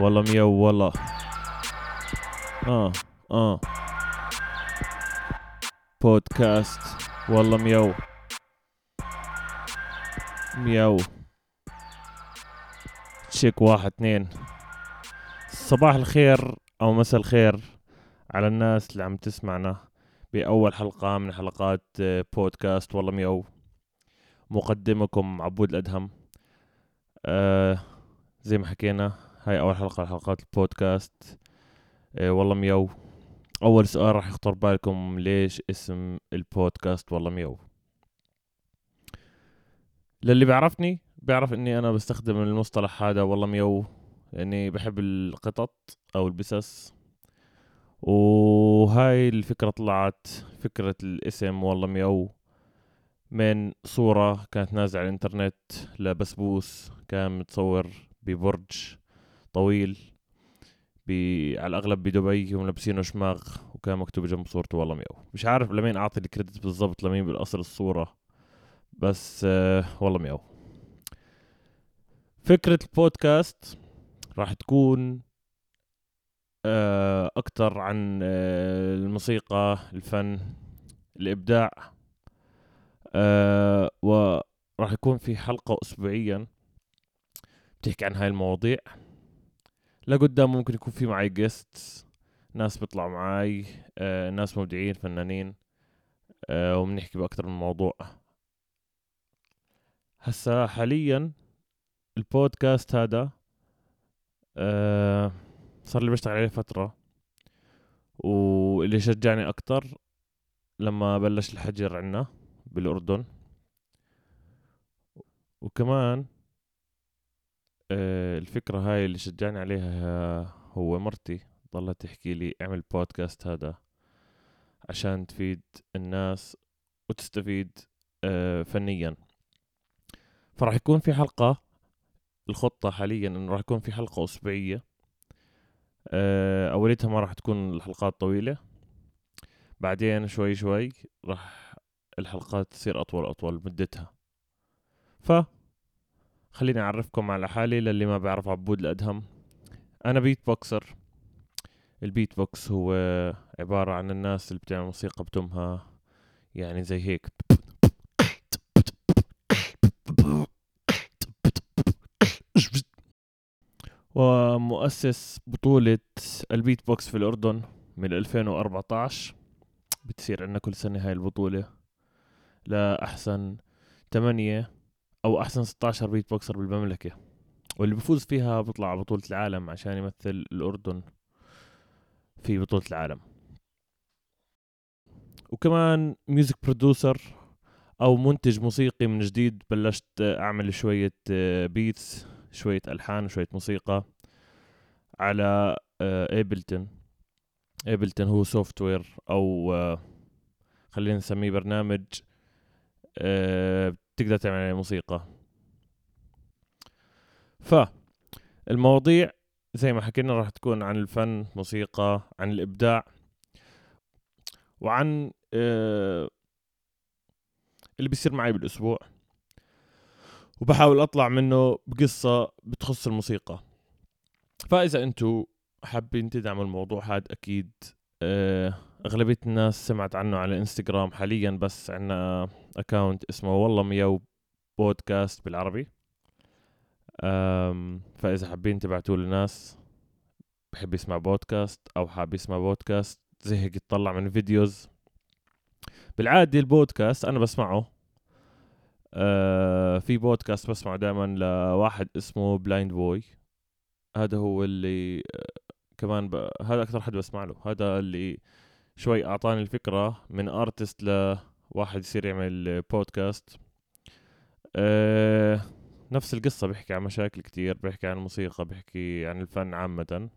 والله ميو والله. آه آه. بودكاست والله ميو ميو check واحد اثنين. صباح الخير أو مساء الخير على الناس اللي عم تسمعنا بأول حلقة من حلقات آه، بودكاست والله ميو مقدمكم عبود الأدهم. آه زي ما حكينا هاي أول حلقة لحلقات البودكاست. آه والله ميو أول سؤال راح يخطر بالكم ليش اسم البودكاست والله ميو للي بيعرفني بيعرف إني أنا بستخدم المصطلح هذا والله ميو لاني بحب القطط أو البسس. وهاي الفكرة طلعت فكرة الاسم والله ميو من صورة كانت نازلة على الإنترنت لبسبوس كان متصور ببرج. طويل. بي على الأغلب بدبي وملبسينه شماغ وكان مكتوب جنب صورته والله ميو مش عارف لمين أعطي ال credit بالضبط لمين بالأصل الصورة. بس آه والله ميو فكرة البودكاست راح تكون آه أكتر عن آه الموسيقى الفن الإبداع. آه وراح يكون في حلقة اسبوعيا بتحكي عن هاي المواضيع. لقدام ممكن يكون في معي جيست ناس بيطلعوا معي آه ناس مبدعين فنانين. آه وبنحكي بأكتر من موضوع. هسا حاليا البودكاست هذا آه صار لي بشتغل عليه فترة. واللي شجعني أكتر لما بلش الحجر عنا بالأردن. وكمان الفكرة هاي اللي شجعني عليها هو مرتي. ضلت تحكي لي اعمل بودكاست هذا عشان تفيد الناس وتستفيد آه فنيا. فراح يكون في حلقة الخطة حاليا إنه راح يكون في حلقة أسبوعية. آه أوليتها ما راح تكون الحلقات طويلة. بعدين شوي شوي راح الحلقات تصير أطول أطول مدتها. ف خليني أعرفكم على حالي للي ما بيعرف عبود الأدهم. أنا beatboxer ال beatbox هو عبارة عن الناس اللي بتعمل موسيقى بتمها يعني زي هيك. ومؤسس بطولة البيت بوكس في الأردن من 2014 بتصير عندنا كل سنة هاي البطولة. لأحسن تمانية أو أحسن 16 beatboxer بالمملكة. واللي بفوز فيها بيطلع على بطولة العالم عشان يمثل الأردن في بطولة العالم. وكمان music producer أو منتج موسيقي من جديد بلشت أعمل شوية beats شوية ألحان وشوية موسيقى على Ableton Ableton هو software أو خلينا نسميه برنامج تقدر تعمل عليه موسيقى. فالمواضيع زي ما حكينا راح تكون عن الفن موسيقى عن الإبداع وعن آه اللي بيصير معي بالأسبوع. وبحاول أطلع منه بقصة بتخص الموسيقى. فإذا أنتوا حابين تدعموا الموضوع هذا أكيد آه أغلبية الناس سمعت عنه على إنستغرام حاليا بس عنا account اسمه والله مياو بودكاست بالعربي. فإذا حابين تبعتوا لناس بحب يسمع بودكاست أو حاب يسمع بودكاست زي هيك يطلع من videos بالعادي البودكاست أنا بسمعه. آه في بودكاست بسمعه دائما لواحد اسمه Blindboy هذا هو اللي آه كمان ب... هذا أكثر حد بسمع له. هذا اللي شوي أعطاني الفكرة من artist لواحد يصير يعمل بودكاست آه نفس القصة بيحكي عن مشاكل كتير بيحكي عن الموسيقى بيحكي عن الفن عامة.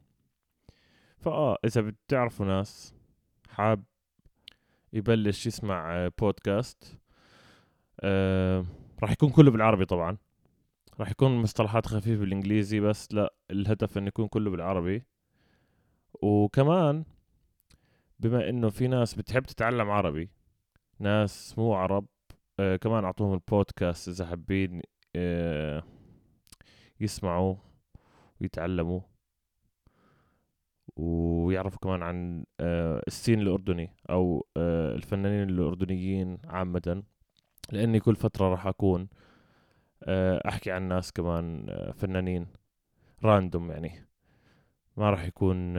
فآه إذا بتعرفوا ناس حاب يبلش يسمع بودكاست آه راح يكون كله بالعربي طبعا. راح يكون مصطلحات خفيفة بالإنجليزي بس لا الهدف إنه يكون كله بالعربي. وكمان بما إنه في ناس بتحب تتعلم عربي ناس مو عرب آه كمان أعطوهم البودكاست إذا حابين آه، يسمعوا ويتعلموا ويعرفوا كمان عن آه، ال scene الأردني أو آه، الفنانين الأردنيين عامة لأني كل فترة راح أكون آه، أحكي عن ناس كمان فنانين random يعني. ما راح يكون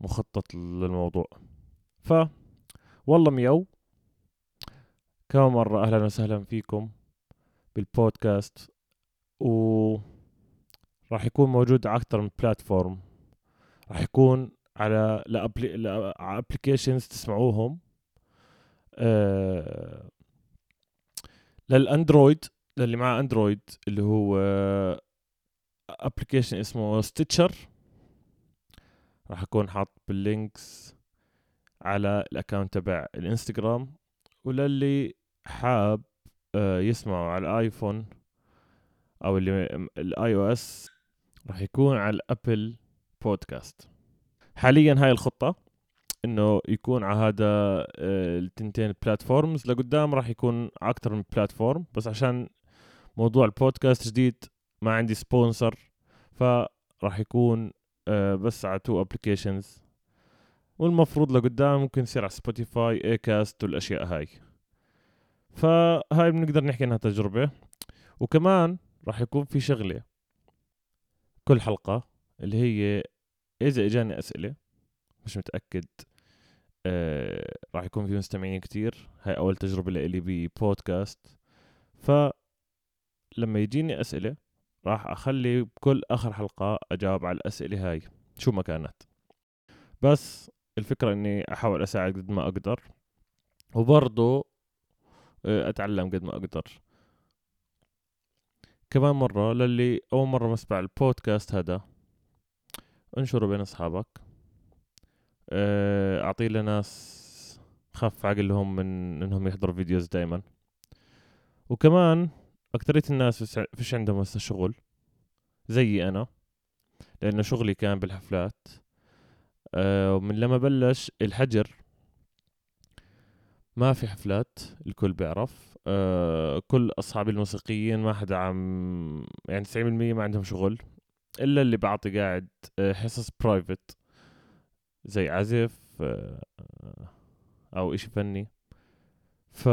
مخطط للموضوع. ف والله ميو كم مرة أهلا وسهلا فيكم بالبودكاست و راح يكون موجود على أكثر من platform راح يكون على ل applications تسمعوهم. آه لل Android للي معاه Android اللي هو application اسمه Stitcher راح أكون حاط بال links على ال account تبع الإنستغرام وللي حاب آه يسمعوا على ال iPhone أو اللي ال iOS راح يكون على ال Apple Podcast. حاليا هاي الخطة إنه يكون على هذا آه، التنتين platforms لقدام راح يكون أكثر من platform بس عشان موضوع البودكاست جديد ما عندي sponsor فراح يكون بس على two applications والمفروض لقدام ممكن يصير على Spotify Acast والأشياء هاي. فهاي بنقدر نحكي إنها تجربة. وكمان راح يكون في شغلة. كل حلقة اللي هي إذا إجاني أسئلة مش متأكد آه راح يكون في مستمعين كتير. هاي أول تجربة لي ببودكاست ف لما يجيني أسئلة راح أخلي بكل آخر حلقة أجاوب على الأسئلة هاي. شو ما كانت. بس الفكرة إني أحاول أساعد قد ما أقدر. وبرضه آه، أتعلم قد ما أقدر. كمان مرة للي أول مرة مسمع البودكاست هذا انشره بين أصحابك. آه، أعطيه لناس خف عقلهم من إنهم يحضروا فيديوز دائما وكمان أكترية الناس فيش عندهم هسه شغل زيي أنا لأنه شغلي كان بالحفلات. أه ومن لما بلش الحجر ما في حفلات الكل بيعرف. أه كل أصحابي الموسيقيين ما حدا عم يعني 90% ما عندهم شغل إلا اللي بعطي قاعد آه، حصص برايفت زي عزف آه، أو إشي فني. ف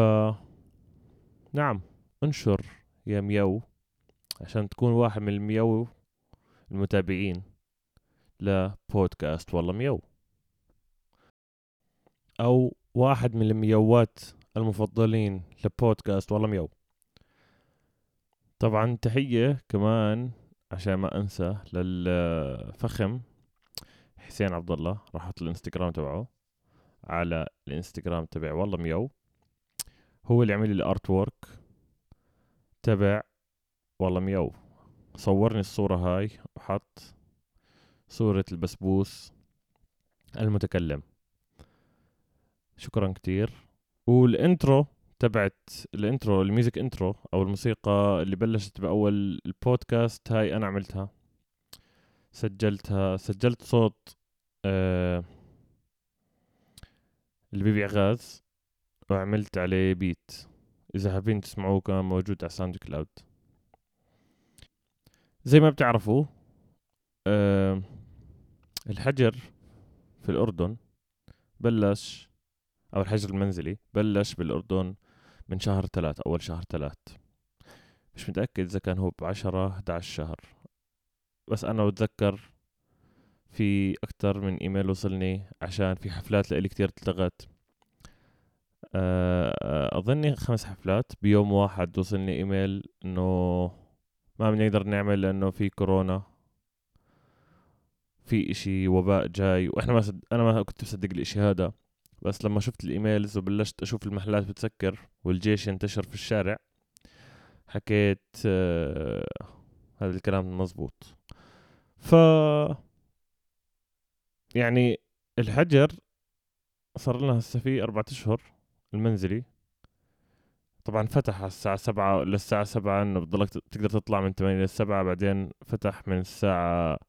نعم انشر. يا ميو عشان تكون واحد من الميو المتابعين لبودكاست. والله ميو أو واحد من الميوات المفضلين لبودكاست. والله ميو طبعا تحية كمان عشان ما أنسى للفخم حسين عبد الله راح أحط الإنستغرام تبعه على الإنستغرام تبع والله ميو هو اللي عمل لي ال artwork تبع والله ميو صورني الصورة هاي وحط صورة البسبوس المتكلم. شكرا كتير. وال intro تبعت ال intro ال music intro أو الموسيقى اللي بلشت بأول البودكاست هاي أنا عملتها. سجلتها سجلت صوت آه اللي غاز وعملت عليه beat إذا حابين تسمعوه كان موجود على SoundCloud زي ما بتعرفوا آه الحجر في الأردن بلش أو الحجر المنزلي بلش بالأردن من شهر ثلاث أول شهر ثلاث مش متأكد إذا كان هو بعشرة 11 شهر. بس أنا بتذكر في أكتر من إيميل وصلني عشان في حفلات لإلي كتير اتلغت آه، أظني خمس حفلات. بيوم واحد وصلني إيميل إنه ما بنقدر نعمل لأنه في كورونا. في إشي وباء جاي. وإحنا ما صد... أنا ما كنت مصدق الإشي هذا. بس لما شفت ال emails وبلشت أشوف المحلات بتسكر والجيش ينتشر في الشارع حكيت آه هذا الكلام مزبوط. ف يعني الحجر صار لنا هسه في أربعة أشهر. المنزلي. طبعا فتح على الساعة سبعة للساعة سبعة إنه بتضلك تقدر تطلع من ثمانية للسبعة بعدين فتح من الساعة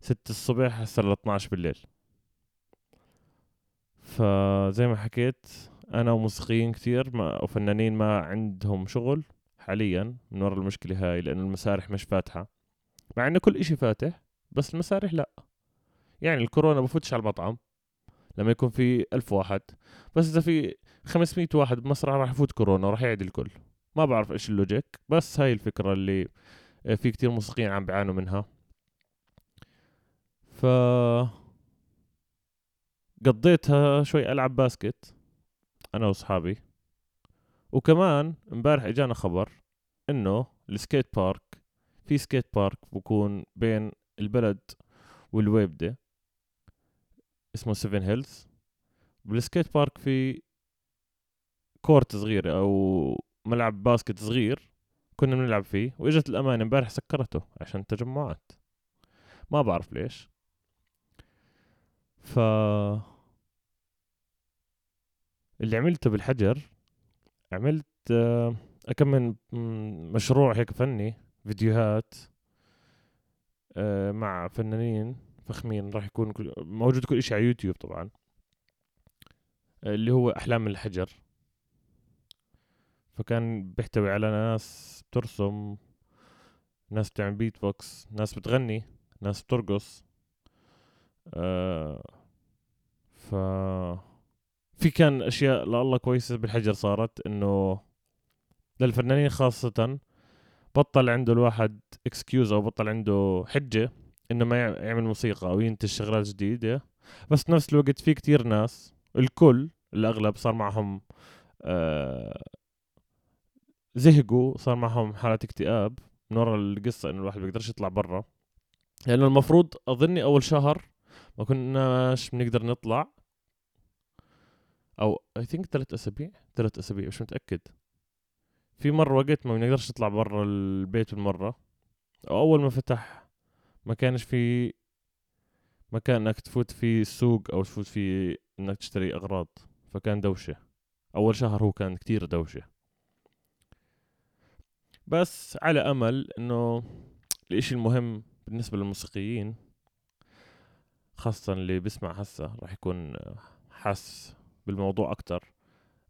ستة الصبح هسه ل 12 بالليل. فزي ما حكيت أنا وموسيقيين كثير ما وفنانين ما عندهم شغل حاليا من وراء المشكلة هاي لأنه المسارح مش فاتحة. مع إنه كل إشي فاتح بس المسارح لا. يعني الكورونا بفوتش على المطعم. لما يكون في ألف واحد. بس إذا في 500 واحد بمسرح راح يفوت كورونا وراح يعدي الكل. ما بعرف إيش اللوجيك بس هاي الفكرة اللي في كتير موسيقيين عم بيعانوا منها. ف قضيتها شوي ألعب basket أنا وأصحابي. وكمان امبارح إجانا خبر إنه ال skate park في skate park بكون بين البلد والويبدة. اسمه 7Hills بال skate park في court صغيرة أو ملعب basket صغير كنا بنلعب فيه وإجت الأمانة امبارح سكرته عشان التجمعات ما بعرف ليش. ف اللي عملته بالحجر عملت آه، كم من مشروع هيك فني فيديوهات آه، مع فنانين. فخمين راح يكون موجود كل شيء على يوتيوب طبعا. اللي هو أحلام الحجر. فكان بيحتوي على ناس بترسم ناس بتعمل بيت بوكس ناس بتغني ناس بترقص. آه ف في كان أشياء لله كويسة بالحجر صارت إنه للفنانين خاصة بطل عنده الواحد excuse أو بطل عنده حجة. إنه ما يعمل موسيقى أو ينتج شغلات جديدة. بس نفس الوقت في كتير ناس الكل الأغلب صار معهم آه زهقوا صار معهم حالة اكتئاب من ورا القصة إنه الواحد بيقدرش يطلع برا. لأنه المفروض أظني أول شهر ما كناش بنقدر نطلع. أو اي ثينك ثلاث أسابيع ثلاث أسابيع مش متأكد. في مرة وقت ما بنقدرش نطلع برا البيت بالمرة. أول ما فتح ما كانش في مكان إنك تفوت في السوق أو تفوت في إنك تشتري أغراض فكان دوشة. أول شهر هو كان كتير دوشة. بس على أمل إنه الإشي المهم بالنسبة للموسيقيين خاصة اللي بيسمع هسه راح يكون حاس بالموضوع أكتر.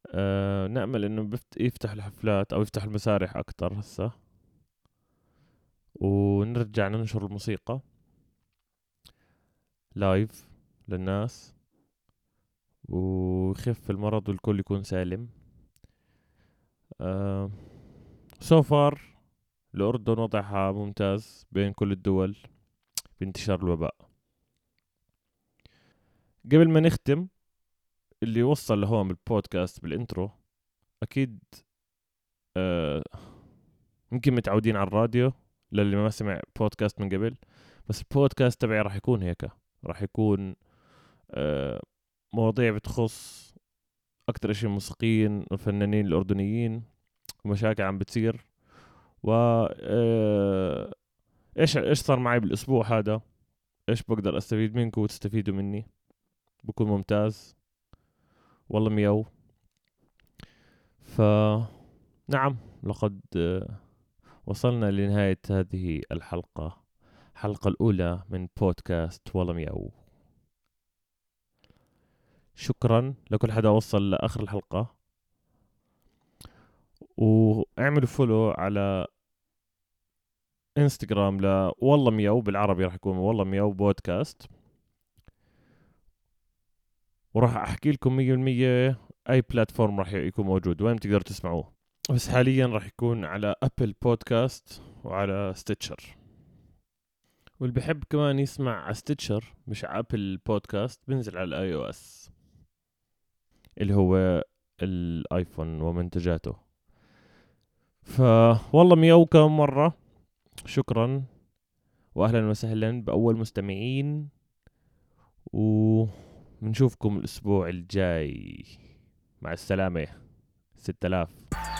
أه نأمل إنه يفتح الحفلات أو يفتح المسارح أكتر هسه. ونرجع ننشر الموسيقى live للناس ويخف المرض والكل يكون سالم. أه so far الأردن وضعها ممتاز بين كل الدول بانتشار الوباء. قبل ما نختم اللي وصل لهون بال podcast بال intro أكيد آه يمكن متعودين على الراديو. للي ما سمع بودكاست من قبل. بس البودكاست تبعي راح يكون هيك. راح يكون آه مواضيع بتخص أكتر إشي الموسيقيين والفنانين الأردنيين ومشاكل عم بتصير. و آه إيش إيش صار معي بالأسبوع هذا؟ إيش بقدر أستفيد منكم وتستفيدوا مني؟ بكون ممتاز. والله مياو. ف نعم لقد وصلنا لنهاية هذه الحلقة. الحلقة الأولى من بودكاست والله مياو. شكرا لكل حدا وصل لآخر الحلقة. واعملوا follow على انستغرام ل والله مياو بالعربي راح يكون والله مياو بودكاست. وراح أحكي لكم 100% أي platform راح يكون موجود. وين تقدروا تسمعوه؟ بس حاليا راح يكون على ابل بودكاست وعلى ستيتشر واللي بحب كمان يسمع على ستيتشر مش على ابل بودكاست بنزل على ال iOS اللي هو الآيفون ومنتجاته. فوالله مياو كم مرة. شكرا. واهلا وسهلا بأول مستمعين. و بنشوفكم الأسبوع الجاي. مع السلامة. 6000